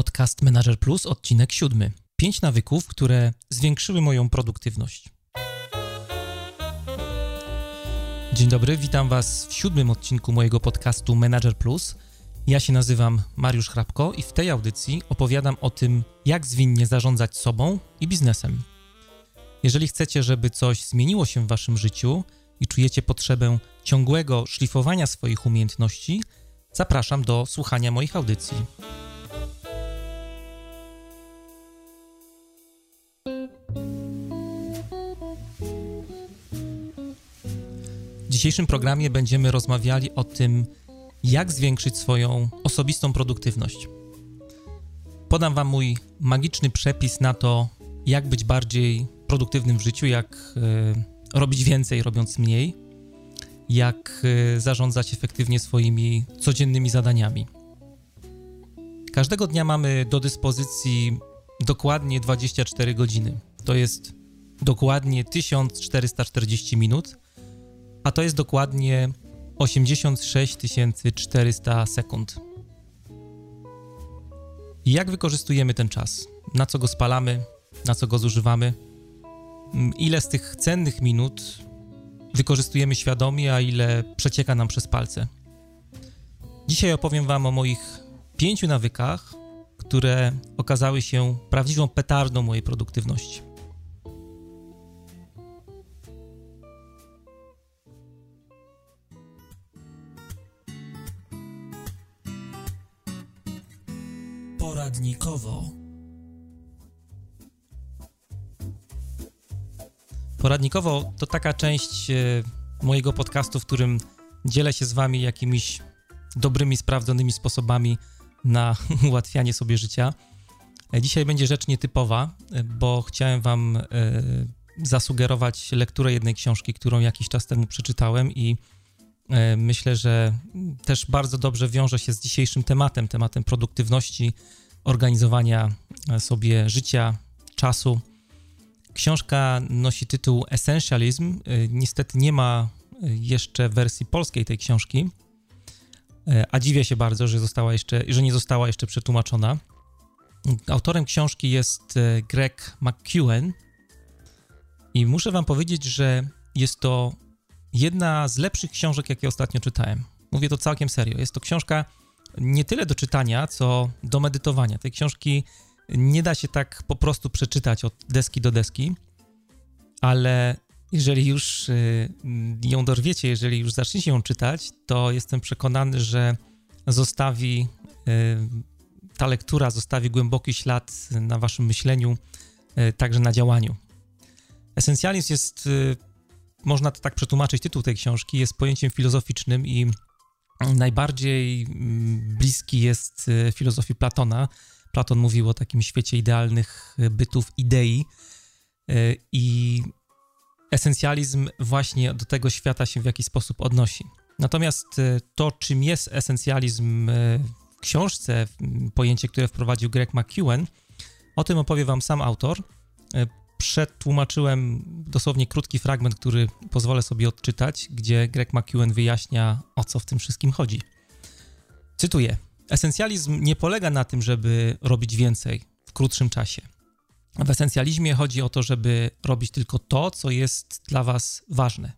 Podcast Manager Plus, odcinek siódmy. Pięć nawyków, które zwiększyły moją produktywność. Dzień dobry, witam Was w siódmym odcinku mojego podcastu Manager Plus. Ja się nazywam Mariusz Hrabko i w tej audycji opowiadam o tym, jak zwinnie zarządzać sobą i biznesem. Jeżeli chcecie, żeby coś zmieniło się w Waszym życiu i czujecie potrzebę ciągłego szlifowania swoich umiejętności, zapraszam do słuchania moich audycji. Dzisiejszym programie będziemy rozmawiali o tym, jak zwiększyć swoją osobistą produktywność. Podam Wam mój magiczny przepis na to, jak być bardziej produktywnym w życiu, jak y, robić więcej, robiąc mniej, jak y, zarządzać efektywnie swoimi codziennymi zadaniami. Każdego dnia mamy do dyspozycji dokładnie 24 godziny. To jest dokładnie 1440 minut a to jest dokładnie 86 400 sekund. Jak wykorzystujemy ten czas? Na co go spalamy? Na co go zużywamy? Ile z tych cennych minut wykorzystujemy świadomie, a ile przecieka nam przez palce? Dzisiaj opowiem Wam o moich pięciu nawykach, które okazały się prawdziwą petardą mojej produktywności. Poradnikowo. Poradnikowo to taka część e, mojego podcastu, w którym dzielę się z Wami jakimiś dobrymi, sprawdzonymi sposobami na ułatwianie sobie życia. E, dzisiaj będzie rzecz nietypowa, e, bo chciałem Wam zasugerować lekturę jednej książki, którą jakiś czas temu przeczytałem i myślę, że też bardzo dobrze wiąże się z dzisiejszym tematem, tematem produktywności, organizowania sobie życia, czasu. Książka nosi tytuł Essentialism. Y, niestety nie ma jeszcze wersji polskiej tej książki, a dziwię się bardzo, że, została jeszcze, że nie została jeszcze przetłumaczona. Autorem książki jest Greg McEwen i muszę wam powiedzieć, że jest to jedna z lepszych książek, jakie ostatnio czytałem. Mówię to całkiem serio. Jest to książka nie tyle do czytania, co do medytowania. Tej książki nie da się tak po prostu przeczytać od deski do deski, ale jeżeli już y, ją dorwiecie, jeżeli już zaczniecie ją czytać, to jestem przekonany, że zostawi y, ta lektura zostawi głęboki ślad na waszym myśleniu, y, także na działaniu. Esencjalizm jest, można to tak przetłumaczyć, tytuł tej książki jest pojęciem filozoficznym i najbardziej mm, bliski jest e, filozofii Platona. Platon mówił o takim świecie idealnych e, bytów, idei e, i esencjalizm właśnie do tego świata się w jakiś sposób odnosi. Natomiast to, czym jest esencjalizm w książce, pojęcie, które wprowadził Greg McEwen, o tym opowie wam sam autor przetłumaczyłem dosłownie krótki fragment, który pozwolę sobie odczytać, gdzie Greg McEwen wyjaśnia, o co w tym wszystkim chodzi. Cytuję: Esencjalizm nie polega na tym, żeby robić więcej w krótszym czasie. W esencjalizmie chodzi o to, żeby robić tylko to, co jest dla Was ważne.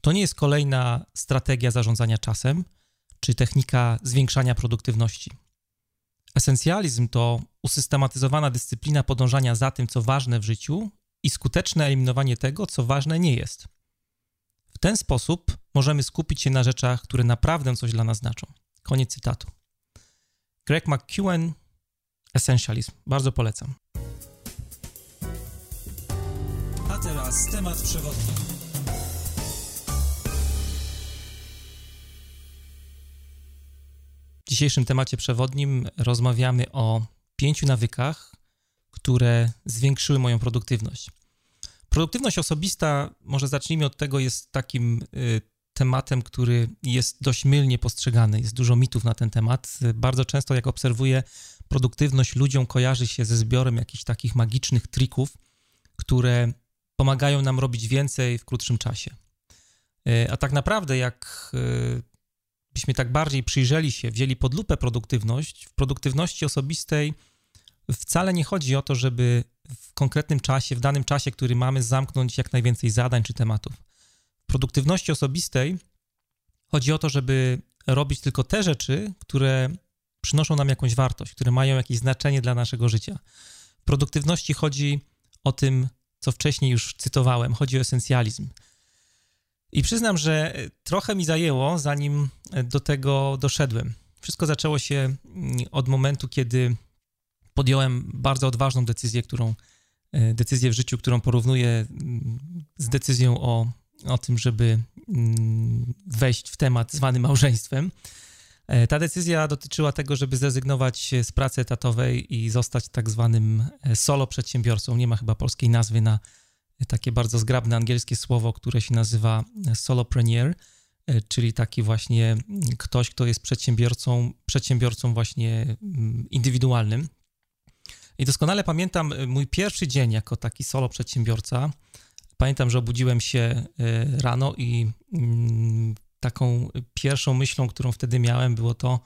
To nie jest kolejna strategia zarządzania czasem czy technika zwiększania produktywności. Esencjalizm to usystematyzowana dyscyplina podążania za tym, co ważne w życiu i skuteczne eliminowanie tego, co ważne nie jest. W ten sposób możemy skupić się na rzeczach, które naprawdę coś dla nas znaczą. Koniec cytatu. Greg McEwen, Essentialism. Bardzo polecam. A teraz temat przewodni. W dzisiejszym temacie przewodnim rozmawiamy o pięciu nawykach, które zwiększyły moją produktywność. Produktywność osobista, może zacznijmy od tego, jest takim y, tematem, który jest dość mylnie postrzegany. Jest dużo mitów na ten temat. Bardzo często, jak obserwuję, produktywność ludziom kojarzy się ze zbiorem jakichś takich magicznych trików, które pomagają nam robić więcej w krótszym czasie. Y, a tak naprawdę, jak y, byśmy tak bardziej przyjrzeli się, wzięli pod lupę produktywność, w produktywności osobistej wcale nie chodzi o to, żeby w konkretnym czasie, w danym czasie, który mamy, zamknąć jak najwięcej zadań czy tematów. W produktywności osobistej chodzi o to, żeby robić tylko te rzeczy, które przynoszą nam jakąś wartość, które mają jakieś znaczenie dla naszego życia. W produktywności chodzi o tym, co wcześniej już cytowałem, chodzi o esencjalizm. I przyznam, że trochę mi zajęło, zanim do tego doszedłem. Wszystko zaczęło się mm, od momentu, kiedy podjąłem bardzo odważną decyzję, którą e, decyzję w życiu, którą porównuję mm, z decyzją o, o tym, żeby mm, wejść w temat zwany małżeństwem. E, ta decyzja dotyczyła tego, żeby zrezygnować z pracy etatowej i zostać tak zwanym e, solo przedsiębiorcą. Nie ma chyba polskiej nazwy na takie bardzo zgrabne angielskie słowo, które się nazywa solopreneur, czyli taki właśnie mm, ktoś, kto jest przedsiębiorcą, przedsiębiorcą właśnie indywidualnym. I doskonale pamiętam y, mój pierwszy dzień jako taki solo przedsiębiorca. Pamiętam, że obudziłem się rano i mm, taką pierwszą myślą, którą wtedy miałem, było to,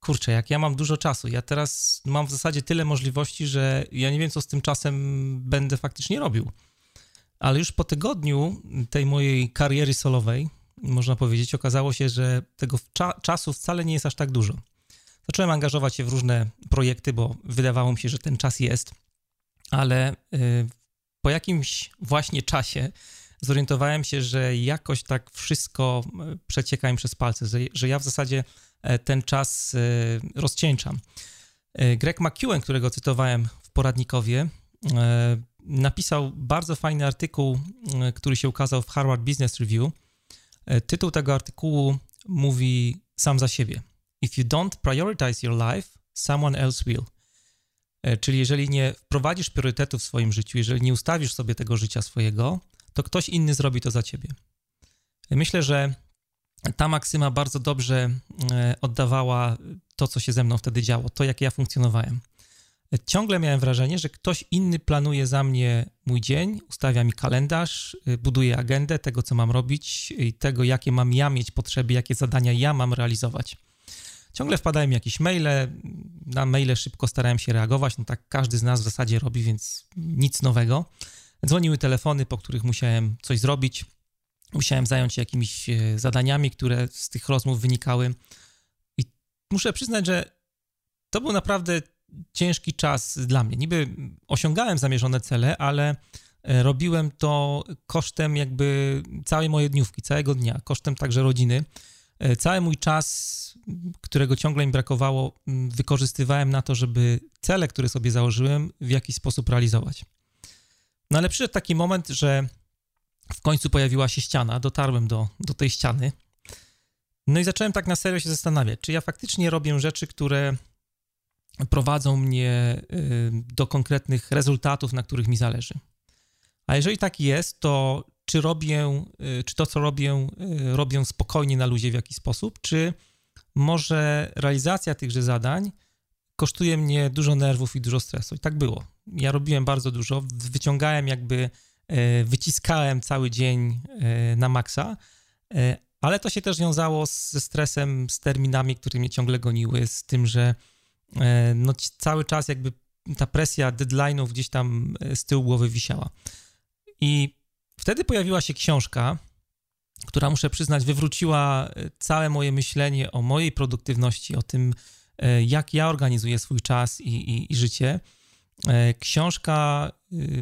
kurczę, jak ja mam dużo czasu, ja teraz mam w zasadzie tyle możliwości, że ja nie wiem, co z tym czasem będę faktycznie robił. Ale już po tygodniu tej mojej kariery solowej, można powiedzieć, okazało się, że tego cza czasu wcale nie jest aż tak dużo. Zacząłem angażować się w różne projekty, bo wydawało mi się, że ten czas jest, ale y, po jakimś właśnie czasie zorientowałem się, że jakoś tak wszystko y, przecieka im przez palce, że ja w zasadzie e, ten czas y, rozcieńczam. Greg McEwen, którego cytowałem w poradnikowie, napisał bardzo fajny artykuł, który się ukazał w Harvard Business Review. Tytuł tego artykułu mówi sam za siebie. If you don't prioritize your life, someone else will. E, czyli jeżeli nie wprowadzisz priorytetów w swoim życiu, jeżeli nie ustawisz sobie tego życia swojego, to ktoś inny zrobi to za ciebie. E, myślę, że ta maksyma bardzo dobrze e, oddawała to, co się ze mną wtedy działo, to, jak ja funkcjonowałem. Ciągle miałem wrażenie, że ktoś inny planuje za mnie mój dzień, ustawia mi kalendarz, buduje agendę tego, co mam robić i tego, jakie mam ja mieć potrzeby, jakie zadania ja mam realizować. Ciągle wpadają mi jakieś maile, na maile szybko starałem się reagować, no tak każdy z nas w zasadzie robi, więc nic nowego. Dzwoniły telefony, po których musiałem coś zrobić, musiałem zająć się jakimiś e, zadaniami, które z tych rozmów wynikały. I muszę przyznać, że to był naprawdę ciężki czas dla mnie. Niby osiągałem zamierzone cele, ale e, robiłem to kosztem jakby całej mojej dniówki, całego dnia, kosztem także rodziny. E, cały mój czas, którego ciągle mi brakowało, wykorzystywałem na to, żeby cele, które sobie założyłem, w jakiś sposób realizować. No ale przyszedł taki moment, że w końcu pojawiła się ściana, dotarłem do, do tej ściany. No i zacząłem tak na serio się zastanawiać, czy ja faktycznie robię rzeczy, które prowadzą mnie y, do konkretnych rezultatów, na których mi zależy. A jeżeli tak jest, to czy robię, y, czy to, co robię, y, robię spokojnie na luzie w jakiś sposób, czy może realizacja tychże zadań kosztuje mnie dużo nerwów i dużo stresu. I tak było. Ja robiłem bardzo dużo, wyciągałem jakby, wyciskałem cały dzień na maksa, ale to się też wiązało ze stresem, z terminami, które mnie ciągle goniły, z tym, że no, cały czas jakby ta presja deadline'ów gdzieś tam z tyłu głowy wisiała. I Wtedy pojawiła się książka, która muszę przyznać, wywróciła e, całe moje myślenie o mojej produktywności, o tym, e, jak ja organizuję swój czas i, i, i życie. E, książka,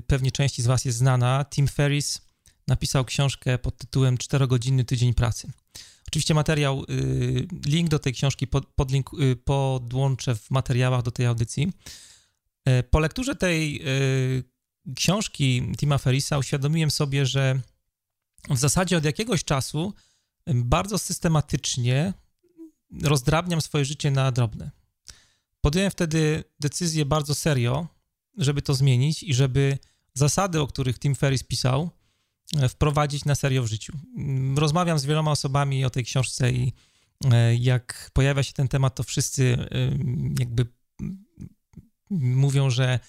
pewnie części z Was jest znana. Tim Ferris napisał książkę pod tytułem Czterogodzinny tydzień pracy. Oczywiście materiał, link do tej książki pod, podlink, podłączę w materiałach do tej audycji. Po lekturze tej książki Tima Ferrisa uświadomiłem sobie, że w zasadzie od jakiegoś czasu bardzo systematycznie rozdrabniam swoje życie na drobne. Podjąłem wtedy decyzję bardzo serio, żeby to zmienić i żeby zasady, o których Tim Ferris pisał, e, wprowadzić na serio w życiu. Rozmawiam z wieloma osobami o tej książce i e, jak pojawia się ten temat, to wszyscy e, jakby mówią, że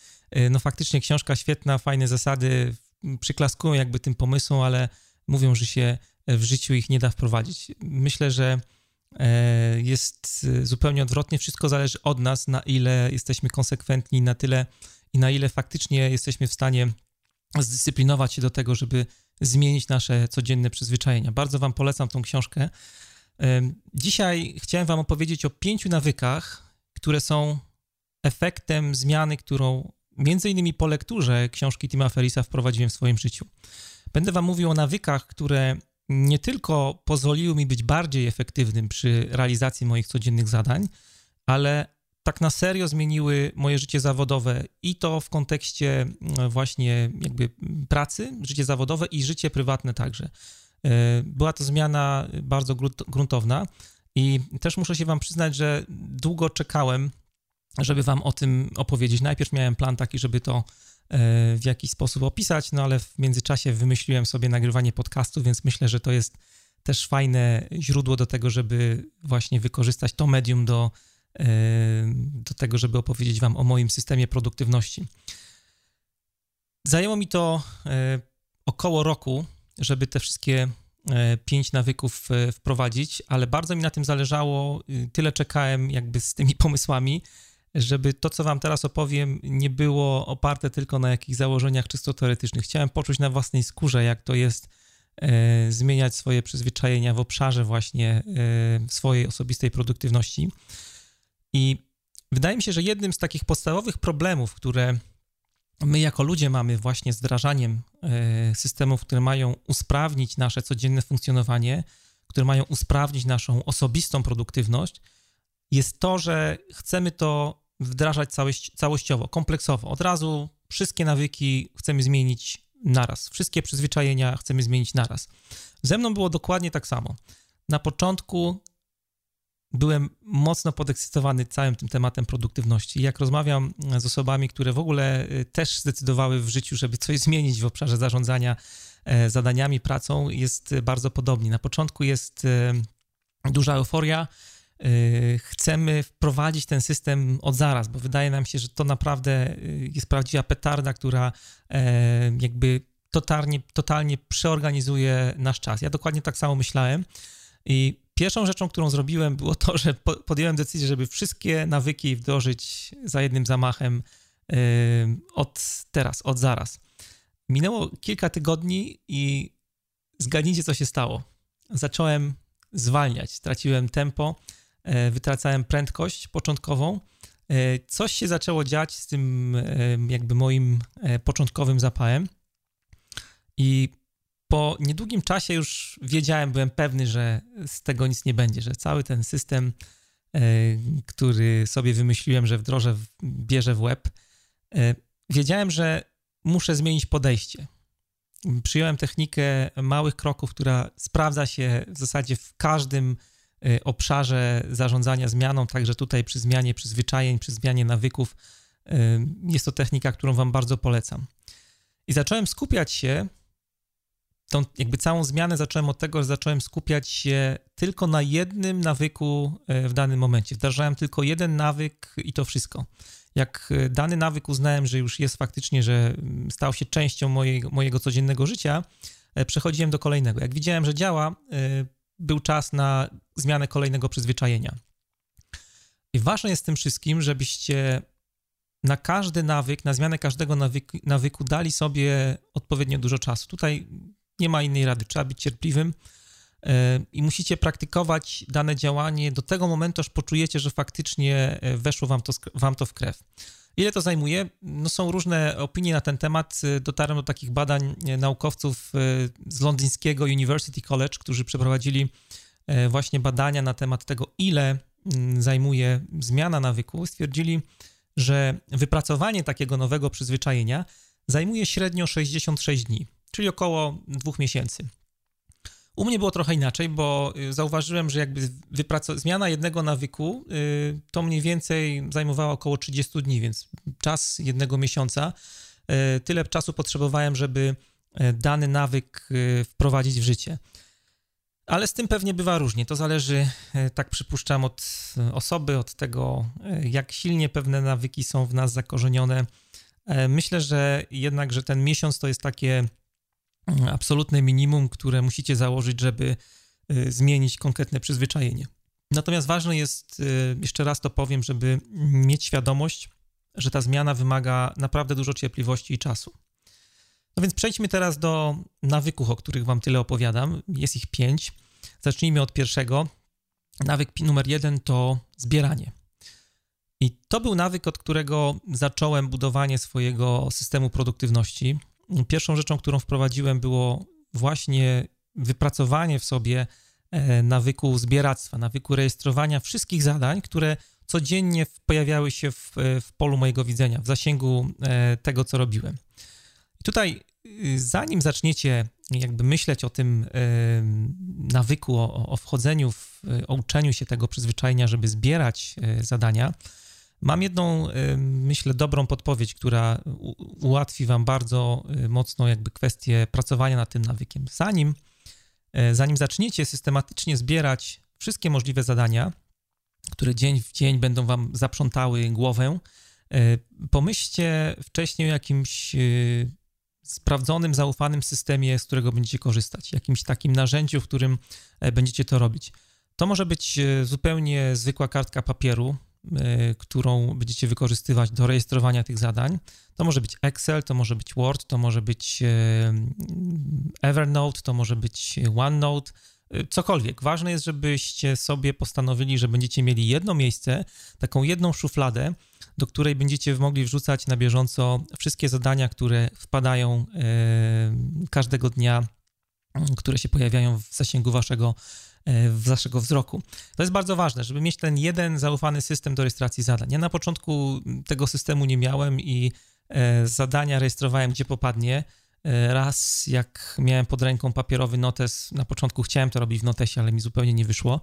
no faktycznie książka świetna, fajne zasady, przyklaskują jakby tym pomysłom, ale mówią, że się w życiu ich nie da wprowadzić. Myślę, że jest zupełnie odwrotnie. Wszystko zależy od nas, na ile jesteśmy konsekwentni, na tyle i na ile faktycznie jesteśmy w stanie zdyscyplinować się do tego, żeby zmienić nasze codzienne przyzwyczajenia. Bardzo Wam polecam tą książkę. Dzisiaj chciałem Wam opowiedzieć o pięciu nawykach, które są efektem zmiany, którą między innymi po lekturze książki Tima Ferisa wprowadziłem w swoim życiu. Będę Wam mówił o nawykach, które nie tylko pozwoliły mi być bardziej efektywnym przy realizacji moich codziennych zadań, ale tak na serio zmieniły moje życie zawodowe i to w kontekście mm, właśnie jakby pracy, życie zawodowe i życie prywatne także. E, była to zmiana bardzo gruntowna i też muszę się wam przyznać, że długo czekałem, żeby wam o tym opowiedzieć. Najpierw miałem plan taki, żeby to e, w jakiś sposób opisać, no ale w międzyczasie wymyśliłem sobie nagrywanie podcastu, więc myślę, że to jest też fajne źródło do tego, żeby właśnie wykorzystać to medium do do tego, żeby opowiedzieć Wam o moim systemie produktywności. Zajęło mi to e, około roku, żeby te wszystkie e, pięć nawyków e, wprowadzić, ale bardzo mi na tym zależało. Tyle czekałem jakby z tymi pomysłami, żeby to, co Wam teraz opowiem, nie było oparte tylko na jakichś założeniach czysto teoretycznych. Chciałem poczuć na własnej skórze, jak to jest zmieniać swoje przyzwyczajenia w obszarze właśnie swojej osobistej produktywności. I wydaje mi się, że jednym z takich podstawowych problemów, które my jako ludzie mamy właśnie z wdrażaniem e, systemów, które mają usprawnić nasze codzienne funkcjonowanie, które mają usprawnić naszą osobistą produktywność, jest to, że chcemy to wdrażać całość, całościowo, kompleksowo. Od razu wszystkie nawyki chcemy zmienić naraz, wszystkie przyzwyczajenia chcemy zmienić naraz. Ze mną było dokładnie tak samo. Na początku byłem mocno podekscytowany całym tym tematem produktywności. Jak rozmawiam z osobami, które w ogóle y, też zdecydowały w życiu, żeby coś zmienić w obszarze zarządzania e, zadaniami, pracą, jest bardzo podobnie. Na początku jest e, duża euforia. E, chcemy wprowadzić ten system od zaraz, bo wydaje nam się, że to naprawdę jest prawdziwa petarda, która jakby totalnie, totalnie przeorganizuje nasz czas. Ja dokładnie tak samo myślałem i Pierwszą rzeczą, którą zrobiłem, było to, że podjąłem decyzję, żeby wszystkie nawyki wdrożyć za jednym zamachem yy, od teraz, od zaraz. Minęło kilka tygodni i zgadnijcie, co się stało. Zacząłem zwalniać, straciłem tempo, yy, wytracałem prędkość początkową. Yy, coś się zaczęło dziać z tym jakby moim początkowym zapałem i po niedługim czasie już wiedziałem, byłem pewny, że z tego nic nie będzie, że cały ten system, e, który sobie wymyśliłem, że wdrożę, bierze w łeb, e, wiedziałem, że muszę zmienić podejście. Przyjąłem technikę małych kroków, która sprawdza się w zasadzie w każdym e, obszarze zarządzania zmianą, także tutaj przy zmianie przyzwyczajeń, przy zmianie nawyków. Jest to technika, którą Wam bardzo polecam. I zacząłem skupiać się tą jakby całą zmianę zacząłem od tego, że zacząłem skupiać się tylko na jednym nawyku e, w danym momencie. Wdrażałem tylko jeden nawyk i to wszystko. Jak e, dany nawyk uznałem, że już jest faktycznie, że mm, stał się częścią mojego, mojego codziennego życia, e, przechodziłem do kolejnego. Jak widziałem, że działa, był czas na zmianę kolejnego przyzwyczajenia. I ważne jest tym wszystkim, żebyście na każdy nawyk, na zmianę każdego nawyku, nawyku dali sobie odpowiednio dużo czasu. Tutaj nie ma innej rady, trzeba być cierpliwym e, i musicie praktykować dane działanie do tego momentu, aż poczujecie, że faktycznie e, weszło wam to, wam to w krew. Ile to zajmuje? No są różne opinie na ten temat. E, dotarłem do takich badań naukowców z londyńskiego University College, którzy przeprowadzili właśnie badania na temat tego, ile zajmuje zmiana nawyku. Stwierdzili, że wypracowanie takiego nowego przyzwyczajenia zajmuje średnio 66 dni czyli około dwóch miesięcy. U mnie było trochę inaczej, bo y, zauważyłem, że jakby zmiana jednego nawyku y, to mniej więcej zajmowała około 30 dni, więc czas jednego miesiąca. Y, tyle czasu potrzebowałem, żeby dany nawyk wprowadzić w życie. Ale z tym pewnie bywa różnie. To zależy, tak przypuszczam, od osoby, od tego, jak silnie pewne nawyki są w nas zakorzenione. Myślę, że jednak, że ten miesiąc to jest takie absolutne minimum, które musicie założyć, żeby y, zmienić konkretne przyzwyczajenie. Natomiast ważne jest, jeszcze raz to powiem, żeby mieć świadomość, że ta zmiana wymaga naprawdę dużo cierpliwości i czasu. No więc przejdźmy teraz do nawyków, o których Wam tyle opowiadam. Jest ich pięć. Zacznijmy od pierwszego. Nawyk numer jeden to zbieranie. I to był nawyk, od którego zacząłem budowanie swojego systemu produktywności. Pierwszą rzeczą, którą wprowadziłem, było właśnie wypracowanie w sobie e, nawyku zbieractwa, nawyku rejestrowania wszystkich zadań, które codziennie pojawiały się w, w polu mojego widzenia, w zasięgu e, tego, co robiłem. Tutaj, y, zanim zaczniecie jakby myśleć o tym e, nawyku, o, o wchodzeniu, w, o uczeniu się tego przyzwyczajenia, żeby zbierać zadania, Mam jedną, y, myślę, dobrą podpowiedź, która ułatwi Wam bardzo y, mocno jakby kwestię pracowania nad tym nawykiem. Zanim, y, zanim zaczniecie systematycznie zbierać wszystkie możliwe zadania, które dzień w dzień będą Wam zaprzątały głowę, pomyślcie wcześniej o jakimś sprawdzonym, zaufanym systemie, z którego będziecie korzystać, jakimś takim narzędziu, w którym e, będziecie to robić. To może być zupełnie zwykła kartka papieru, którą będziecie wykorzystywać do rejestrowania tych zadań. To może być Excel, to może być Word, to może być y, Evernote, to może być OneNote, y, cokolwiek. Ważne jest, żebyście sobie postanowili, że będziecie mieli jedno miejsce, taką jedną szufladę, do której będziecie mogli wrzucać na bieżąco wszystkie zadania, które wpadają każdego dnia, które się pojawiają w zasięgu waszego E, w waszego wzroku. To jest bardzo ważne, żeby mieć ten jeden zaufany system do rejestracji zadań. Ja na początku tego systemu nie miałem i e, zadania rejestrowałem gdzie popadnie. E, raz, jak miałem pod ręką papierowy notes, na początku chciałem to robić w notesie, ale mi zupełnie nie wyszło.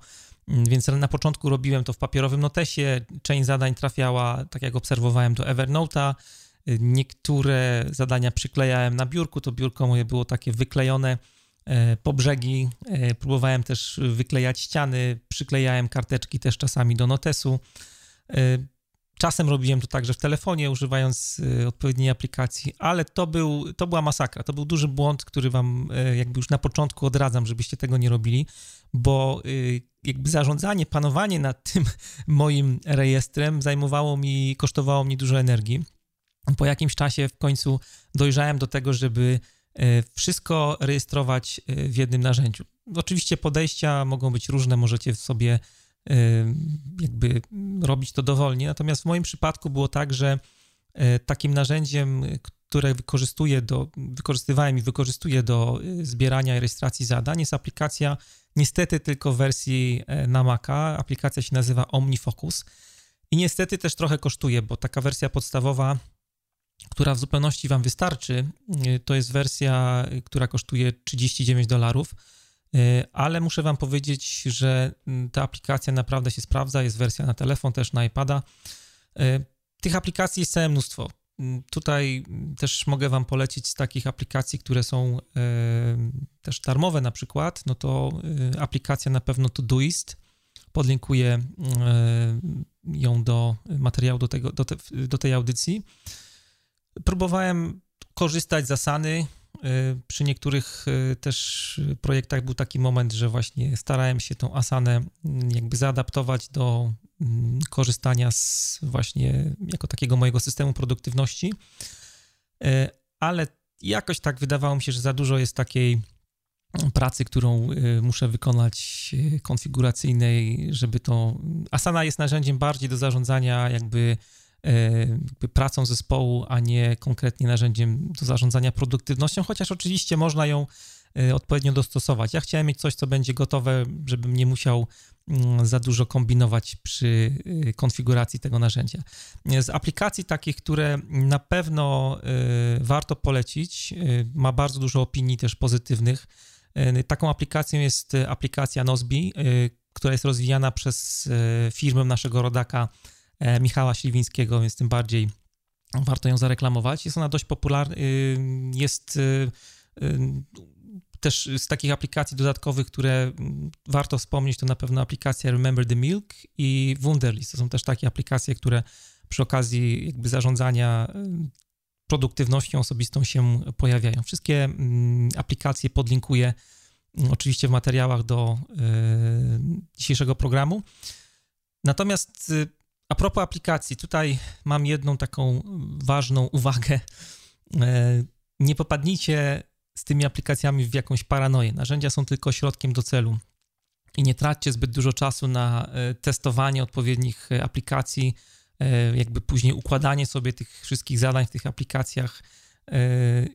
Mm, więc na początku robiłem to w papierowym notesie. Część zadań trafiała, tak jak obserwowałem, do Evernote'a. Niektóre zadania przyklejałem na biurku. To biurko moje było takie wyklejone po brzegi. E, próbowałem też wyklejać ściany, przyklejałem karteczki też czasami do notesu. E, czasem robiłem to także w telefonie, używając odpowiedniej aplikacji, ale to, był, to była masakra. To był duży błąd, który wam jakby już na początku odradzam, żebyście tego nie robili, bo jakby zarządzanie, panowanie nad tym moim rejestrem zajmowało mi, kosztowało mi dużo energii. Po jakimś czasie w końcu dojrzałem do tego, żeby E, wszystko rejestrować e, w jednym narzędziu. Oczywiście podejścia mogą być różne, możecie sobie e, jakby robić to dowolnie, natomiast w moim przypadku było tak, że takim narzędziem, które wykorzystuję do, wykorzystywałem i wykorzystuję do zbierania i rejestracji zadań jest aplikacja niestety tylko w wersji na Maca. Aplikacja się nazywa OmniFocus i niestety też trochę kosztuje, bo taka wersja podstawowa która w zupełności Wam wystarczy. Y, to jest wersja, y, która kosztuje 39 dolarów, y, ale muszę Wam powiedzieć, że mm, ta aplikacja naprawdę się sprawdza. Jest wersja na telefon, też na iPada. Tych aplikacji jest całe mnóstwo. Mm, tutaj też mogę Wam polecić z takich aplikacji, które są też darmowe na przykład, no to aplikacja na pewno Todoist. Podlinkuję ją do materiału do, tego, do, te, do tej audycji. Próbowałem korzystać z Asany. Y, przy niektórych y, też projektach był taki moment, że właśnie starałem się tą Asanę mm, jakby zaadaptować do mm, korzystania z właśnie jako takiego mojego systemu produktywności, y, ale jakoś tak wydawało mi się, że za dużo jest takiej pracy, którą muszę wykonać konfiguracyjnej, żeby to... Asana jest narzędziem bardziej do zarządzania jakby pracą zespołu, a nie konkretnie narzędziem do zarządzania produktywnością, chociaż oczywiście można ją e, odpowiednio dostosować. Ja chciałem mieć coś, co będzie gotowe, żebym nie musiał mm, za dużo kombinować przy e, konfiguracji tego narzędzia. Z aplikacji takich, które na pewno e, warto polecić, ma bardzo dużo opinii też pozytywnych. Taką aplikacją jest aplikacja Nozbi, która jest rozwijana przez firmę naszego rodaka Michała Śliwińskiego, więc tym bardziej warto ją zareklamować. Jest ona dość popularna, y, jest y, y, też z takich aplikacji dodatkowych, które warto wspomnieć, to na pewno aplikacja Remember the Milk i Wunderlist. To są też takie aplikacje, które przy okazji jakby zarządzania produktywnością osobistą się pojawiają. Wszystkie mm, aplikacje podlinkuję oczywiście w materiałach do dzisiejszego programu. Natomiast a propos aplikacji, tutaj mam jedną taką ważną uwagę. Nie popadnijcie z tymi aplikacjami w jakąś paranoję. Narzędzia są tylko środkiem do celu i nie traćcie zbyt dużo czasu na e, testowanie odpowiednich e, aplikacji, e, jakby później układanie sobie tych wszystkich zadań w tych aplikacjach.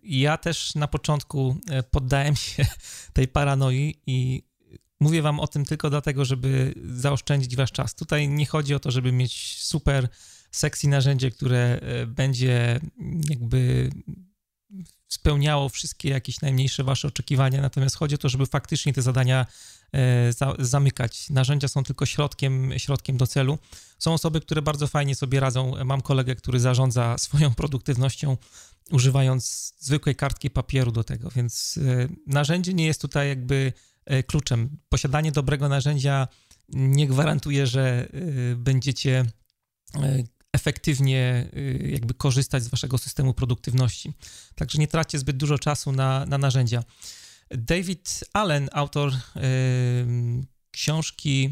Ja też na początku poddałem się tej paranoi i mówię wam o tym tylko dlatego, żeby zaoszczędzić wasz czas. Tutaj nie chodzi o to, żeby mieć super sexy narzędzie, które będzie jakby spełniało wszystkie jakieś najmniejsze wasze oczekiwania, natomiast chodzi o to, żeby faktycznie te zadania e, za, zamykać. Narzędzia są tylko środkiem, środkiem do celu. Są osoby, które bardzo fajnie sobie radzą. Mam kolegę, który zarządza swoją produktywnością używając zwykłej kartki papieru do tego, więc e, narzędzie nie jest tutaj jakby e, kluczem. Posiadanie dobrego narzędzia nie gwarantuje, że będziecie efektywnie y, jakby korzystać z waszego systemu produktywności. Także nie traćcie zbyt dużo czasu na, na narzędzia. David Allen, autor książki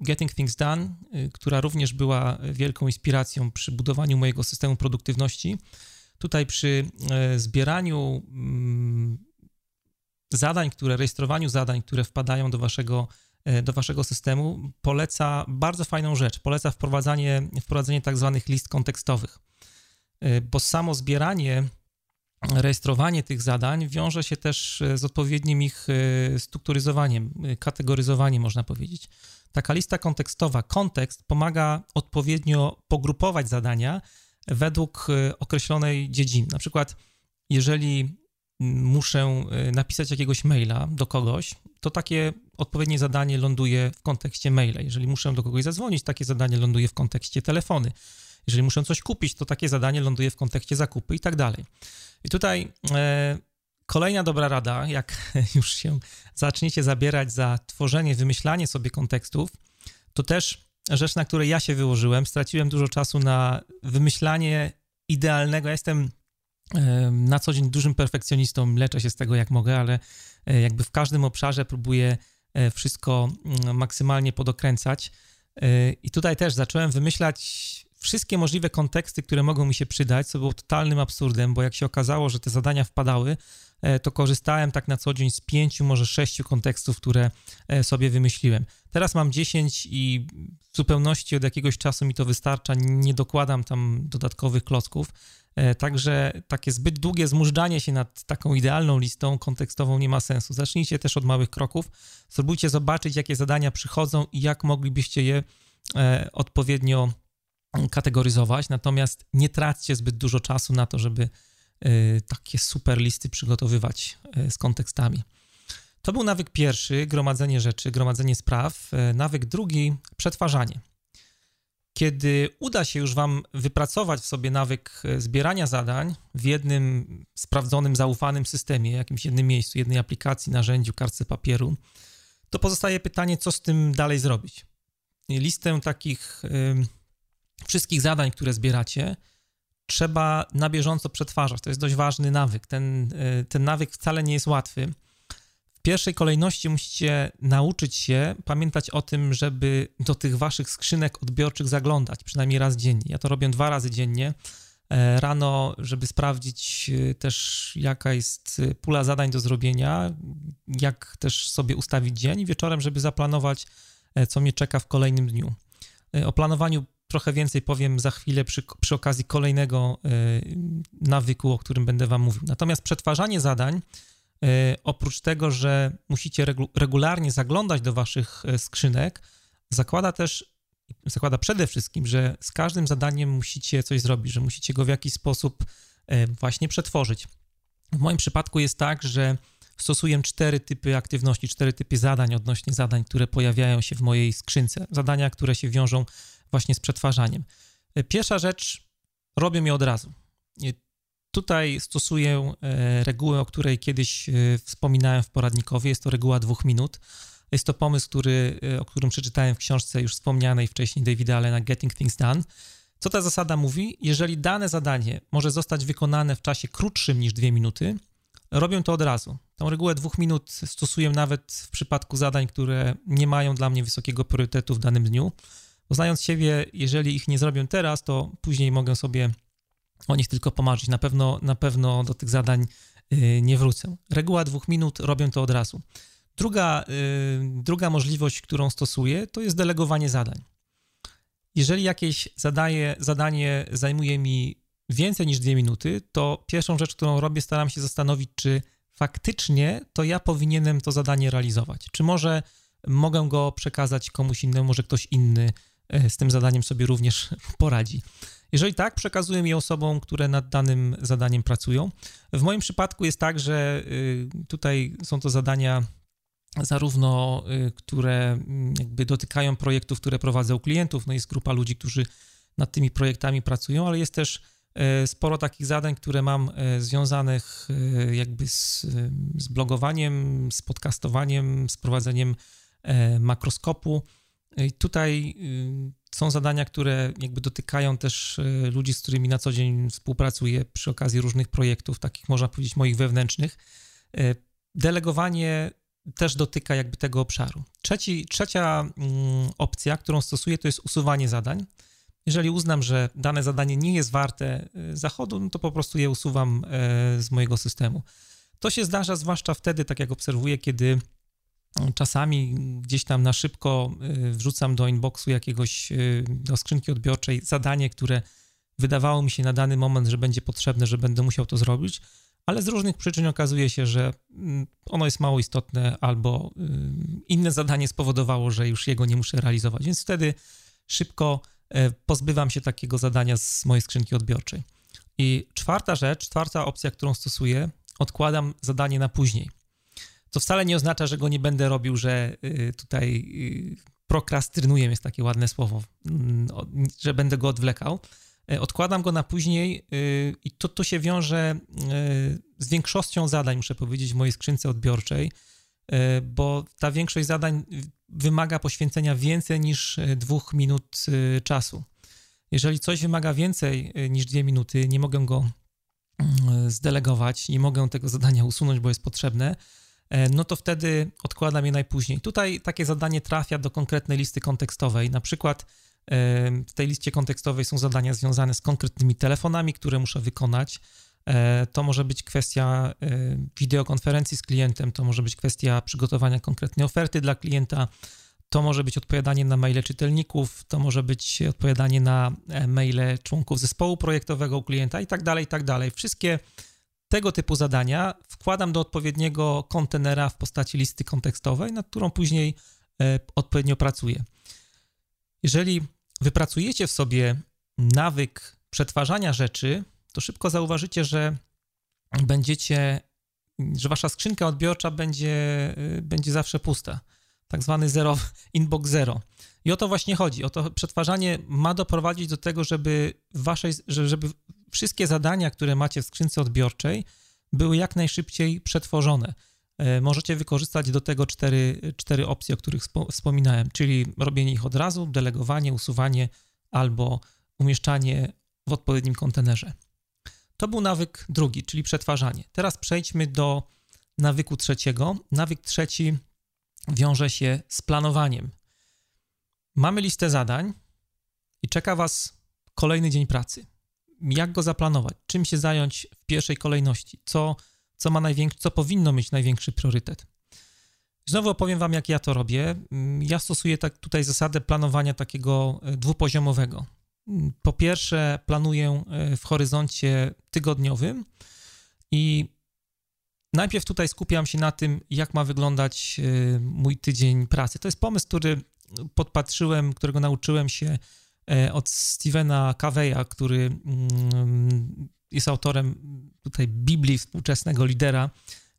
Getting Things Done, która również była wielką inspiracją przy budowaniu mojego systemu produktywności. Tutaj przy zbieraniu mm, zadań, które, rejestrowaniu zadań, które wpadają do waszego E, do waszego systemu, poleca bardzo fajną rzecz. Poleca wprowadzanie, wprowadzenie tak zwanych list kontekstowych, e, bo samo zbieranie, rejestrowanie tych zadań wiąże się też e, z odpowiednim ich strukturyzowaniem, kategoryzowaniem, można powiedzieć. Taka lista kontekstowa, kontekst pomaga odpowiednio pogrupować zadania według określonej dziedziny. Na przykład, jeżeli muszę napisać jakiegoś maila do kogoś, to takie odpowiednie zadanie ląduje w kontekście maila. Jeżeli muszę do kogoś zadzwonić, takie zadanie ląduje w kontekście telefony. Jeżeli muszę coś kupić, to takie zadanie ląduje w kontekście zakupy i tak dalej. I tutaj e, kolejna dobra rada, jak już się zaczniecie zabierać za tworzenie, wymyślanie sobie kontekstów, to też rzecz, na której ja się wyłożyłem. Straciłem dużo czasu na wymyślanie idealnego. Ja jestem na co dzień dużym perfekcjonistą, leczę się z tego jak mogę, ale e, jakby w każdym obszarze próbuję e, wszystko mm, maksymalnie podokręcać. E, I tutaj też zacząłem wymyślać wszystkie możliwe konteksty, które mogą mi się przydać, co było totalnym absurdem, bo jak się okazało, że te zadania wpadały, to korzystałem tak na co dzień z pięciu, może sześciu kontekstów, które sobie wymyśliłem. Teraz mam dziesięć i w zupełności od jakiegoś czasu mi to wystarcza, nie dokładam tam dodatkowych klocków. E, także takie zbyt długie zmużdżanie się nad taką idealną listą kontekstową nie ma sensu. Zacznijcie też od małych kroków. Spróbujcie zobaczyć, jakie zadania przychodzą i jak moglibyście je e, odpowiednio kategoryzować. Natomiast nie traćcie zbyt dużo czasu na to, żeby e, takie super listy przygotowywać z kontekstami. To był nawyk pierwszy, gromadzenie rzeczy, gromadzenie spraw. Nawyk drugi, przetwarzanie. Kiedy uda się już Wam wypracować w sobie nawyk e, zbierania zadań w jednym sprawdzonym, zaufanym systemie, jakimś jednym miejscu, jednej aplikacji, narzędziu, kartce papieru, to pozostaje pytanie, co z tym dalej zrobić. Listę takich y, wszystkich zadań, które zbieracie, trzeba na bieżąco przetwarzać. To jest dość ważny nawyk. Ten, y, ten nawyk wcale nie jest łatwy w pierwszej kolejności musicie nauczyć się pamiętać o tym, żeby do tych waszych skrzynek odbiorczych zaglądać przynajmniej raz dziennie. Ja to robię dwa razy dziennie. E, rano, żeby sprawdzić e, też, jaka jest e, pula zadań do zrobienia, jak też sobie ustawić dzień, i wieczorem, żeby zaplanować, co mnie czeka w kolejnym dniu. O planowaniu trochę więcej powiem za chwilę przy, przy okazji kolejnego nawyku, o którym będę Wam mówił. Natomiast przetwarzanie zadań oprócz tego, że musicie regularnie zaglądać do waszych e, skrzynek, zakłada też, zakłada przede wszystkim, że z każdym zadaniem musicie coś zrobić, że musicie go w jakiś sposób e, właśnie przetworzyć. W moim przypadku jest tak, że stosuję cztery typy aktywności, cztery typy zadań odnośnie zadań, które pojawiają się w mojej skrzynce. Zadania, które się wiążą właśnie z przetwarzaniem. Pierwsza rzecz, robię je od razu. Tutaj stosuję e, regułę, o której kiedyś e, wspominałem w poradnikowie. Jest to reguła dwóch minut. Jest to pomysł, który, e, o którym przeczytałem w książce już wspomnianej wcześniej Davida Allena Getting Things Done. Co ta zasada mówi? Jeżeli dane zadanie może zostać wykonane w czasie krótszym niż dwie minuty, robię to od razu. Tą regułę dwóch minut stosuję nawet w przypadku zadań, które nie mają dla mnie wysokiego priorytetu w danym dniu. Znając siebie, jeżeli ich nie zrobię teraz, to później mogę sobie o nich tylko pomarzyć. Na pewno, na pewno do tych zadań y, nie wrócę. Reguła dwóch minut, robię to od razu. Druga, y, druga możliwość, którą stosuję, to jest delegowanie zadań. Jeżeli jakieś zadanie, zajmuje mi więcej niż dwie minuty, to pierwszą rzecz, którą robię, staram się zastanowić, czy faktycznie to ja powinienem to zadanie realizować. Czy może mogę go przekazać komuś innemu, może ktoś inny e, z tym zadaniem sobie również poradzi. Jeżeli tak, przekazuję je osobom, które nad danym zadaniem pracują. W moim przypadku jest tak, że y, tutaj są to zadania zarówno, y, które mm, jakby dotykają projektów, które prowadzę u klientów, no jest grupa ludzi, którzy nad tymi projektami pracują, ale jest też e, sporo takich zadań, które mam e, związanych e, jakby z, z blogowaniem, z podcastowaniem, z prowadzeniem makroskopu. I tutaj y, są zadania, które jakby dotykają też ludzi, z którymi na co dzień współpracuję przy okazji różnych projektów, takich można powiedzieć moich wewnętrznych. Delegowanie też dotyka jakby tego obszaru. Trzeci, trzecia mm, opcja, którą stosuję, to jest usuwanie zadań. Jeżeli uznam, że dane zadanie nie jest warte y, zachodu, no to po prostu je usuwam e, z mojego systemu. To się zdarza zwłaszcza wtedy, tak jak obserwuję, kiedy czasami gdzieś tam na szybko y, wrzucam do inboxu jakiegoś, y, do skrzynki odbiorczej zadanie, które wydawało mi się na dany moment, że będzie potrzebne, że będę musiał to zrobić, ale z różnych przyczyn okazuje się, że mm, ono jest mało istotne albo inne zadanie spowodowało, że już jego nie muszę realizować, więc wtedy szybko E, pozbywam się takiego zadania z mojej skrzynki odbiorczej. I czwarta rzecz, czwarta opcja, którą stosuję, odkładam zadanie na później. To wcale nie oznacza, że go nie będę robił, że y, tutaj y, prokrastynuję, jest takie ładne słowo, mm, że będę go odwlekał. E, odkładam go na później y, i to, to się wiąże z większością zadań, muszę powiedzieć, w mojej skrzynce odbiorczej, bo ta większość zadań wymaga poświęcenia więcej niż e, dwóch minut e, czasu. Jeżeli coś wymaga więcej e, niż dwie minuty, nie mogę go mm, zdelegować, nie mogę tego zadania usunąć, bo jest potrzebne, no to wtedy odkładam je najpóźniej. Tutaj takie zadanie trafia do konkretnej listy kontekstowej. Na przykład w tej liście kontekstowej są zadania związane z konkretnymi telefonami, które muszę wykonać. To może być kwestia wideokonferencji z klientem, to może być kwestia przygotowania konkretnej oferty dla klienta, to może być odpowiadanie na maile czytelników, to może być odpowiadanie na e, maile członków zespołu projektowego u klienta i tak dalej, i tak dalej. Wszystkie tego typu zadania wkładam do odpowiedniego kontenera w postaci listy kontekstowej, nad którą później e, odpowiednio pracuję. Jeżeli wypracujecie w sobie nawyk przetwarzania rzeczy, to szybko zauważycie, że będziecie, że wasza skrzynka odbiorcza będzie, y, będzie zawsze pusta. Tak zwany zero, inbox zero. I o to właśnie chodzi. O to przetwarzanie ma doprowadzić do tego, żeby waszej, żeby wszystkie zadania, które macie w skrzynce odbiorczej, były jak najszybciej przetworzone. E, możecie wykorzystać do tego cztery, cztery opcje, o których wspominałem, czyli robienie ich od razu, delegowanie, usuwanie albo umieszczanie w odpowiednim kontenerze. To był nawyk drugi, czyli przetwarzanie. Teraz przejdźmy do nawyku trzeciego. Nawyk trzeci wiąże się z planowaniem. Mamy listę zadań i czeka Was kolejny dzień pracy. Jak go zaplanować? Czym się zająć w pierwszej kolejności? Co, co, ma największy, co powinno mieć największy priorytet? Znowu opowiem Wam, jak ja to robię. Ja stosuję tak, tutaj zasadę planowania takiego e, dwupoziomowego. Po pierwsze, planuję e, w horyzoncie tygodniowym i najpierw tutaj skupiam się na tym, jak ma wyglądać e, mój tydzień pracy. To jest pomysł, który podpatrzyłem, którego nauczyłem się od Stevena Coveya, który mm, jest autorem tutaj Biblii współczesnego lidera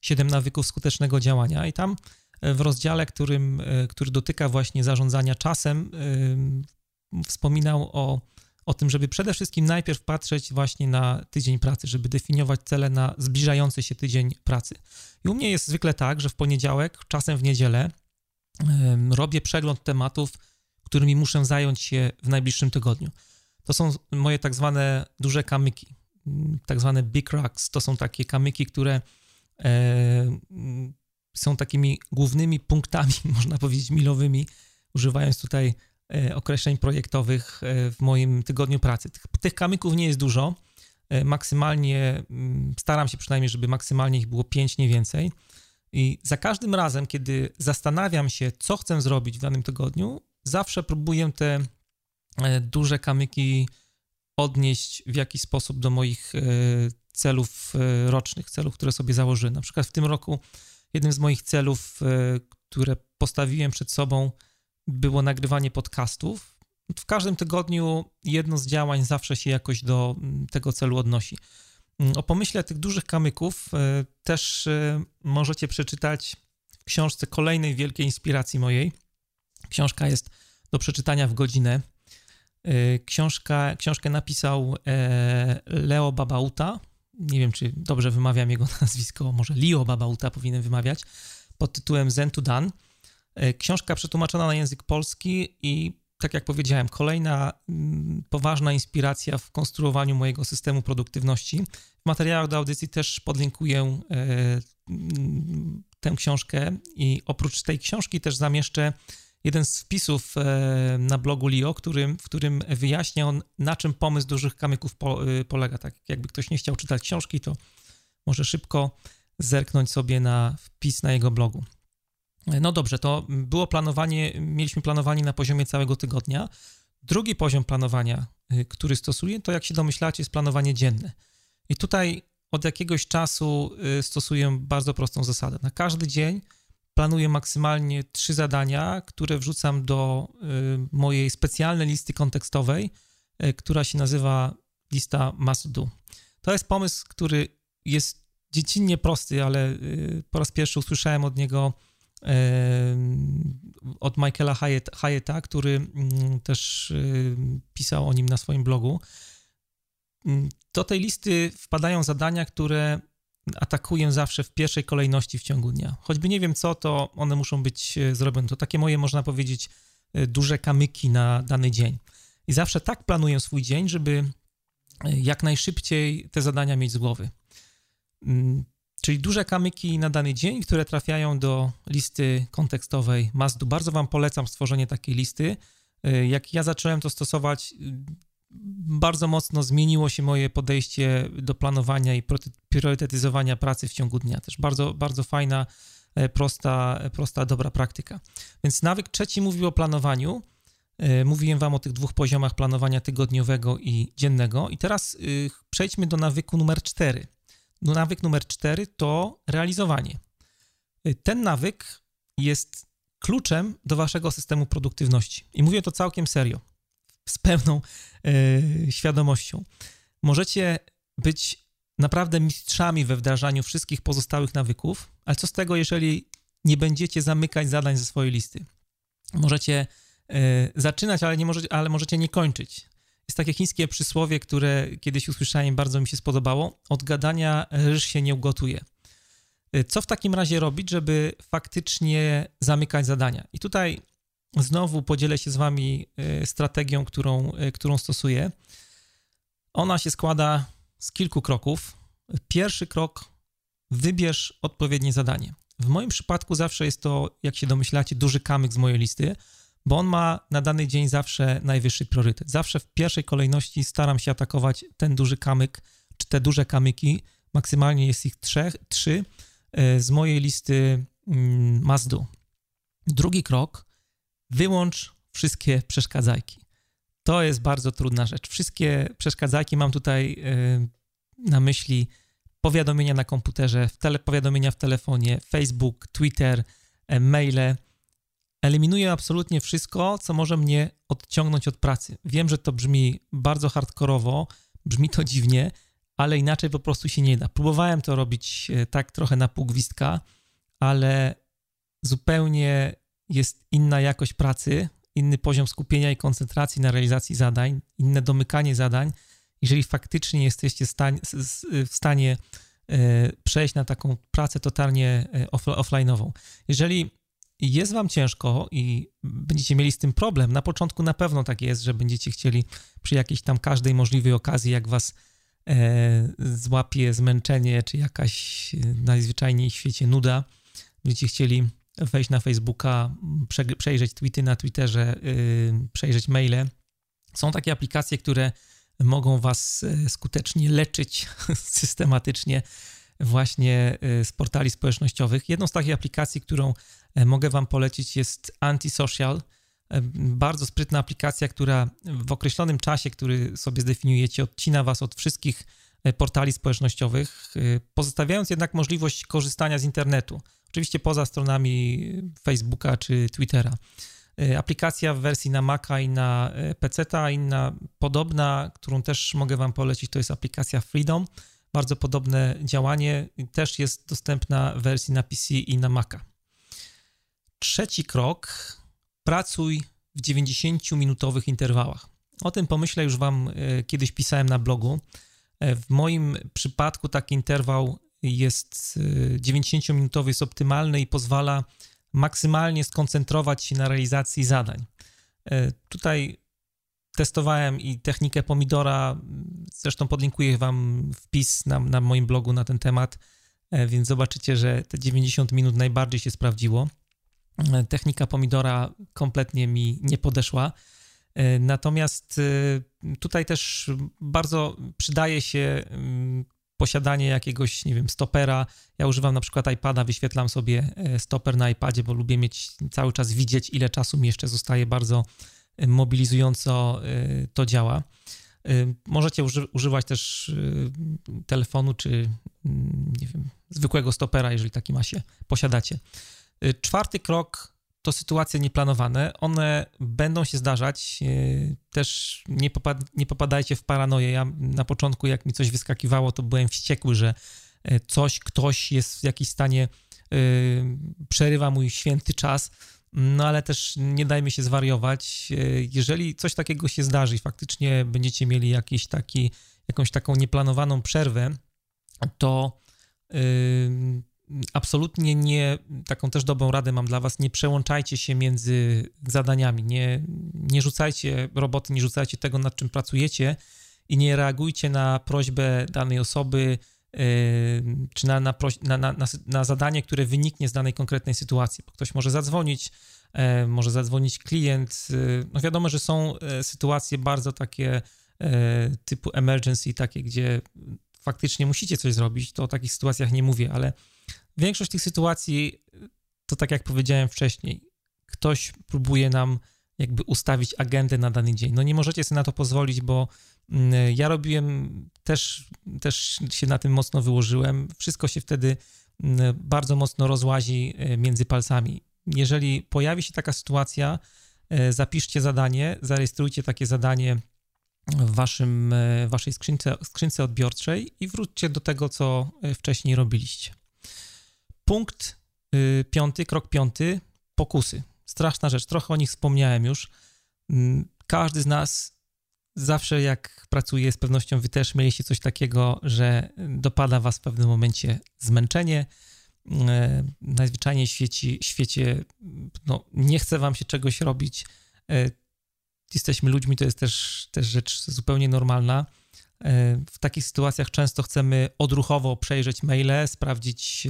Siedem nawyków skutecznego działania i tam w rozdziale, którym, który dotyka właśnie zarządzania czasem, wspominał o o tym, żeby przede wszystkim najpierw patrzeć właśnie na tydzień pracy, żeby definiować cele na zbliżający się tydzień pracy. I u mnie jest zwykle tak, że w poniedziałek, czasem w niedzielę robię przegląd tematów, którymi muszę zająć się w najbliższym tygodniu. To są moje tak zwane duże kamyki, tak zwane big rocks. To są takie kamyki, które są takimi głównymi punktami, można powiedzieć, milowymi, używając tutaj określeń projektowych w moim tygodniu pracy. Tych, tych kamyków nie jest dużo. Maksymalnie, mm, staram się przynajmniej, żeby maksymalnie ich było pięć, nie więcej. I za każdym razem, kiedy zastanawiam się, co chcę zrobić w danym tygodniu, zawsze próbuję te e, duże kamyki odnieść w jakiś sposób do moich e, celów e, rocznych, celów, które sobie założyłem. Na przykład w tym roku jednym z moich celów, które postawiłem przed sobą, było nagrywanie podcastów. W każdym tygodniu jedno z działań zawsze się jakoś do tego celu odnosi. Mm, o pomyśle tych dużych kamyków też możecie przeczytać w książce kolejnej wielkiej inspiracji mojej. Książka jest do przeczytania w godzinę. Y, książka, książkę napisał e, Leo Babauta. Nie wiem, czy dobrze wymawiam jego nazwisko, może Leo Babauta powinienem wymawiać, pod tytułem Zen to Done. E, książka przetłumaczona na język polski i tak jak powiedziałem, kolejna mm, poważna inspiracja w konstruowaniu mojego systemu produktywności. W materiałach do audycji też podlinkuję e, mm, tę książkę i oprócz tej książki też zamieszczę jeden z wpisów e, na blogu Lio, którym, w którym wyjaśnia on, na czym pomysł dużych kamyków e, polega. Tak jakby ktoś nie chciał czytać książki, to może szybko zerknąć sobie na wpis na jego blogu. E, no dobrze, to było planowanie, mieliśmy planowanie na poziomie całego tygodnia. Drugi poziom planowania, który stosuję, to jak się domyślacie, jest planowanie dzienne. I tutaj od jakiegoś czasu stosuję bardzo prostą zasadę. Na każdy dzień planuję maksymalnie trzy zadania, które wrzucam do y, mojej specjalnej listy kontekstowej, y, która się nazywa lista must do. To jest pomysł, który jest dziecinnie prosty, ale y, po raz pierwszy usłyszałem od niego od Michaela Hayeta, który mm, też pisał o nim na swoim blogu. Mm, do tej listy wpadają zadania, które atakuję zawsze w pierwszej kolejności w ciągu dnia. Choćby nie wiem co, to one muszą być e, zrobione. To takie moje, można powiedzieć, e, duże kamyki na dany dzień. I zawsze tak planuję swój dzień, żeby e, jak najszybciej te zadania mieć z głowy. Mm, czyli duże kamyki na dany dzień, które trafiają do listy kontekstowej Mazdu. Bardzo Wam polecam stworzenie takiej listy. Jak ja zacząłem to stosować, bardzo mocno zmieniło się moje podejście do planowania i priorytetyzowania pracy w ciągu dnia. Też bardzo, bardzo fajna, e, prosta, prosta, dobra praktyka. Więc nawyk trzeci mówił o planowaniu. E, mówiłem Wam o tych dwóch poziomach planowania tygodniowego i dziennego. I teraz przejdźmy do nawyku numer cztery. No, nawyk numer cztery to realizowanie. Ten nawyk jest kluczem do Waszego systemu produktywności. I mówię to całkiem serio z pełną e, świadomością. Możecie być naprawdę mistrzami we wdrażaniu wszystkich pozostałych nawyków, ale co z tego, jeżeli nie będziecie zamykać zadań ze swojej listy? Możecie e, zaczynać, ale, nie możecie, ale możecie nie kończyć. Jest takie chińskie przysłowie, które kiedyś usłyszałem, bardzo mi się spodobało. Od gadania ryż się nie ugotuje. E, co w takim razie robić, żeby faktycznie zamykać zadania? I tutaj Znowu podzielę się z Wami y, strategią, którą, y, którą stosuję. Ona się składa z kilku kroków. Pierwszy krok: wybierz odpowiednie zadanie. W moim przypadku zawsze jest to, jak się domyślacie, duży kamyk z mojej listy, bo on ma na dany dzień zawsze najwyższy priorytet. Zawsze w pierwszej kolejności staram się atakować ten duży kamyk, czy te duże kamyki. Maksymalnie jest ich trzech, trzy y, z mojej listy mm, Mazdu. Drugi krok wyłącz wszystkie przeszkadzajki. To jest bardzo trudna rzecz. Wszystkie przeszkadzajki mam tutaj yy, na myśli powiadomienia na komputerze, w tele, powiadomienia w telefonie, Facebook, Twitter, e, maile. Eliminuję absolutnie wszystko, co może mnie odciągnąć od pracy. Wiem, że to brzmi bardzo hardkorowo, brzmi to dziwnie, ale inaczej po prostu się nie da. Próbowałem to robić e, tak trochę na pół gwizdka, ale zupełnie jest inna jakość pracy, inny poziom skupienia i koncentracji na realizacji zadań, inne domykanie zadań, jeżeli faktycznie jesteście w stanie e, przejść na taką pracę totalnie e, offline'ową. Jeżeli jest wam ciężko i będziecie mieli z tym problem, na początku na pewno tak jest, że będziecie chcieli przy jakiejś tam każdej możliwej okazji, jak was złapie zmęczenie, czy jakaś najzwyczajniej w świecie nuda, będziecie chcieli wejść na Facebooka, przejrzeć tweety na Twitterze, przejrzeć maile. Są takie aplikacje, które mogą was skutecznie leczyć systematycznie właśnie z portali społecznościowych. Jedną z takich aplikacji, którą mogę wam polecić jest Antisocial. Bardzo sprytna aplikacja, która w określonym czasie, który sobie zdefiniujecie, odcina was od wszystkich portali społecznościowych, pozostawiając jednak możliwość korzystania z internetu. Oczywiście poza stronami Facebooka czy Twittera. E, aplikacja w wersji na Maca i na PC, a inna podobna, którą też mogę Wam polecić, to jest aplikacja Freedom. Bardzo podobne działanie, też jest dostępna w wersji na PC i na Maca. Trzeci krok pracuj w 90-minutowych interwałach. O tym pomyślę już Wam e, kiedyś pisałem na blogu. E, w moim przypadku taki interwał jest 90-minutowy, jest optymalny i pozwala maksymalnie skoncentrować się na realizacji zadań. E, tutaj testowałem i technikę pomidora, zresztą podlinkuję Wam wpis na, na moim blogu na ten temat, więc zobaczycie, że te 90 minut najbardziej się sprawdziło technika pomidora kompletnie mi nie podeszła. E, natomiast e, tutaj też bardzo przydaje się posiadanie jakiegoś, nie wiem, stopera. Ja używam na przykład iPada, wyświetlam sobie e, stoper na iPadzie, bo lubię mieć cały czas widzieć, ile czasu mi jeszcze zostaje. Bardzo mobilizująco to działa. Możecie uży używać też telefonu czy, mm, nie wiem, zwykłego stopera, jeżeli taki ma się, posiadacie. Czwarty krok to sytuacje nieplanowane. One będą się zdarzać. Y, też nie, popad nie popadajcie w paranoję. Ja na początku, jak mi coś wyskakiwało, to byłem wściekły, że y, coś, ktoś jest w jakimś stanie, przerywa mój święty czas. No ale też nie dajmy się zwariować. Jeżeli coś takiego się zdarzy i faktycznie będziecie mieli jakiś taki, jakąś taką nieplanowaną przerwę, to absolutnie nie, taką też dobrą radę mam dla was, nie przełączajcie się między zadaniami, nie, nie rzucajcie roboty, nie rzucajcie tego, nad czym pracujecie i nie reagujcie na prośbę danej osoby, yy, czy na, na, na, na, zadanie, które wyniknie z danej konkretnej sytuacji, bo ktoś może zadzwonić, yy, może zadzwonić klient. Yy, no wiadomo, że są sytuacje bardzo takie typu emergency, takie, gdzie faktycznie musicie coś zrobić, to o takich sytuacjach nie mówię, ale Większość tych sytuacji to tak jak powiedziałem wcześniej, ktoś próbuje nam jakby ustawić agendę na dany dzień. No nie możecie sobie na to pozwolić, bo mm, ja robiłem, też, też się na tym mocno wyłożyłem. Wszystko się wtedy mm, bardzo mocno rozłazi e, między palcami. Jeżeli pojawi się taka sytuacja, e, zapiszcie zadanie, zarejestrujcie takie zadanie w waszym, e, waszej skrzynce, skrzynce odbiorczej i wróćcie do tego, co wcześniej robiliście. Punkt y, piąty, krok piąty, pokusy. Straszna rzecz, trochę o nich wspomniałem już. Mm, każdy z nas zawsze jak pracuje, z pewnością wy też mieliście coś takiego, że dopada was w pewnym momencie zmęczenie, e, najzwyczajniej w świecie, świecie no, nie chce wam się czegoś robić. E, jesteśmy ludźmi, to jest też, też rzecz zupełnie normalna. E, w takich sytuacjach często chcemy odruchowo przejrzeć maile, sprawdzić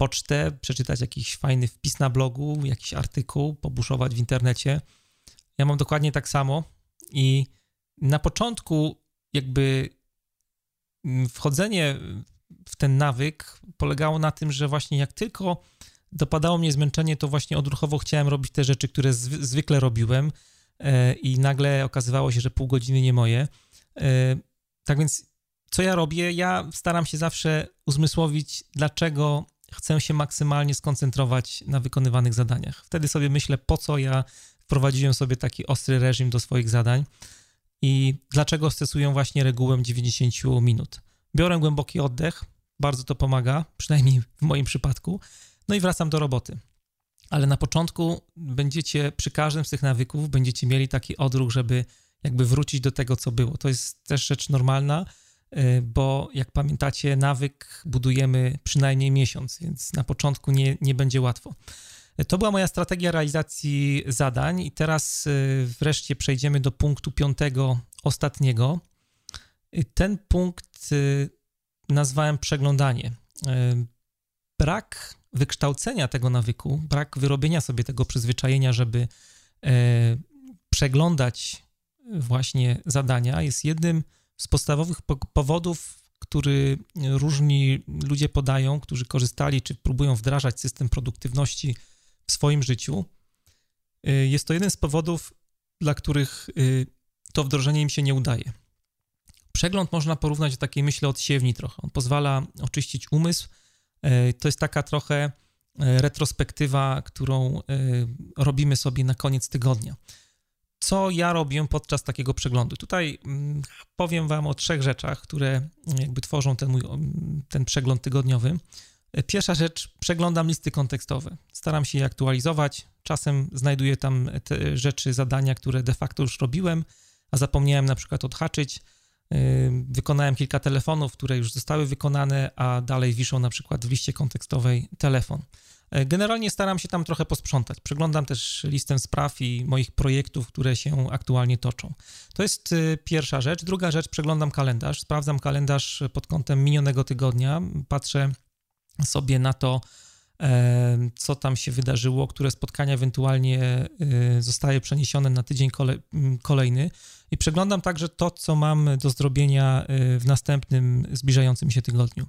pocztę, przeczytać jakiś fajny wpis na blogu, jakiś artykuł, pobuszować w internecie. Ja mam dokładnie tak samo i na początku jakby mm, wchodzenie w ten nawyk polegało na tym, że właśnie jak tylko dopadało mnie zmęczenie, to właśnie odruchowo chciałem robić te rzeczy, które zwykle robiłem e, i nagle okazywało się, że pół godziny nie moje. E, tak więc co ja robię? Ja staram się zawsze uzmysłowić, dlaczego chcę się maksymalnie skoncentrować na wykonywanych zadaniach. Wtedy sobie myślę, po co ja wprowadziłem sobie taki ostry reżim do swoich zadań i dlaczego stosuję właśnie regułę 90 minut. Biorę głęboki oddech, bardzo to pomaga, przynajmniej w moim przypadku, no i wracam do roboty. Ale na początku będziecie, przy każdym z tych nawyków, będziecie mieli taki odruch, żeby jakby wrócić do tego, co było. To jest też rzecz normalna, bo jak pamiętacie, nawyk budujemy przynajmniej miesiąc, więc na początku nie, nie będzie łatwo. To była moja strategia realizacji zadań, i teraz y, wreszcie przejdziemy do punktu piątego, ostatniego. Ten punkt nazwałem przeglądanie. Brak wykształcenia tego nawyku, brak wyrobienia sobie tego przyzwyczajenia, żeby przeglądać właśnie zadania, jest jednym z podstawowych powodów, który różni ludzie podają, którzy korzystali czy próbują wdrażać system produktywności w swoim życiu. Y, jest to jeden z powodów, dla których y, to wdrożenie im się nie udaje. Przegląd można porównać do takiej myśli odsiewni trochę. On pozwala oczyścić umysł. Y, to jest taka trochę retrospektywa, którą robimy sobie na koniec tygodnia co ja robię podczas takiego przeglądu. Tutaj mm, powiem Wam o trzech rzeczach, które jakby tworzą ten mój ten przegląd tygodniowy. Pierwsza rzecz, przeglądam listy kontekstowe. Staram się je aktualizować. Czasem znajduję tam te rzeczy, zadania, które de facto już robiłem, a zapomniałem na przykład odhaczyć. Wykonałem kilka telefonów, które już zostały wykonane, a dalej wiszą na przykład w liście kontekstowej telefon. E, generalnie staram się tam trochę posprzątać. Przeglądam też listę spraw i moich projektów, które się aktualnie toczą. To jest e, pierwsza rzecz. Druga rzecz, przeglądam kalendarz. Sprawdzam kalendarz pod kątem minionego tygodnia. Patrzę sobie na to, co tam się wydarzyło, które spotkania ewentualnie zostały przeniesione na tydzień kolejny. I przeglądam także to, co mam do zrobienia w następnym zbliżającym się tygodniu.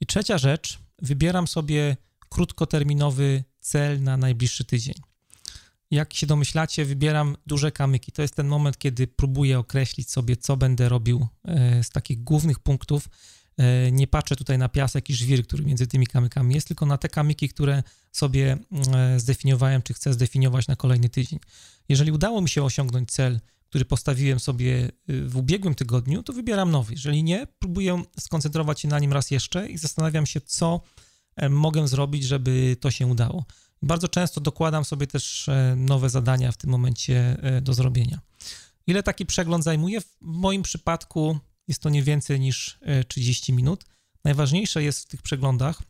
I trzecia rzecz, wybieram sobie krótkoterminowy cel na najbliższy tydzień. Jak się domyślacie, wybieram duże kamyki. To jest ten moment, kiedy próbuję określić sobie, co będę robił e, z takich głównych punktów. E, nie patrzę tutaj na piasek i żwir, który między tymi kamykami jest, tylko na te kamyki, które sobie e, zdefiniowałem, czy chcę zdefiniować na kolejny tydzień. Jeżeli udało mi się osiągnąć cel, który postawiłem sobie w ubiegłym tygodniu, to wybieram nowy. Jeżeli nie, próbuję skoncentrować się na nim raz jeszcze i zastanawiam się, co mogę zrobić, żeby to się udało. Bardzo często dokładam sobie też e, nowe zadania w tym momencie e, do zrobienia. Ile taki przegląd zajmuje? W moim przypadku jest to nie więcej niż 30 e, minut. Najważniejsze jest w tych przeglądach,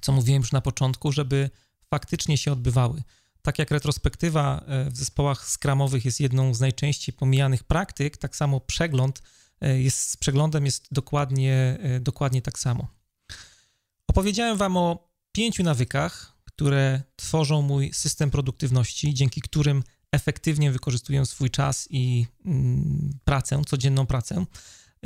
co mówiłem już na początku, żeby faktycznie się odbywały. Tak jak retrospektywa w zespołach skramowych jest jedną z najczęściej pomijanych praktyk, tak samo przegląd jest, z przeglądem jest dokładnie, dokładnie tak samo. Opowiedziałem Wam o pięciu nawykach, które tworzą mój system produktywności, dzięki którym efektywnie wykorzystuję swój czas i mm, pracę, codzienną pracę.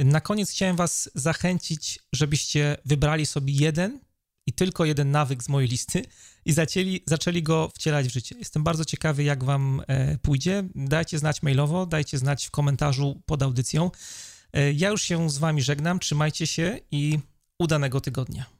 Na koniec chciałem Was zachęcić, żebyście wybrali sobie jeden i tylko jeden nawyk z mojej listy i zaczęli, zaczęli go wcielać w życie. Jestem bardzo ciekawy, jak Wam e, pójdzie. Dajcie znać mailowo, dajcie znać w komentarzu pod audycją. E, ja już się z Wami żegnam, trzymajcie się i udanego tygodnia.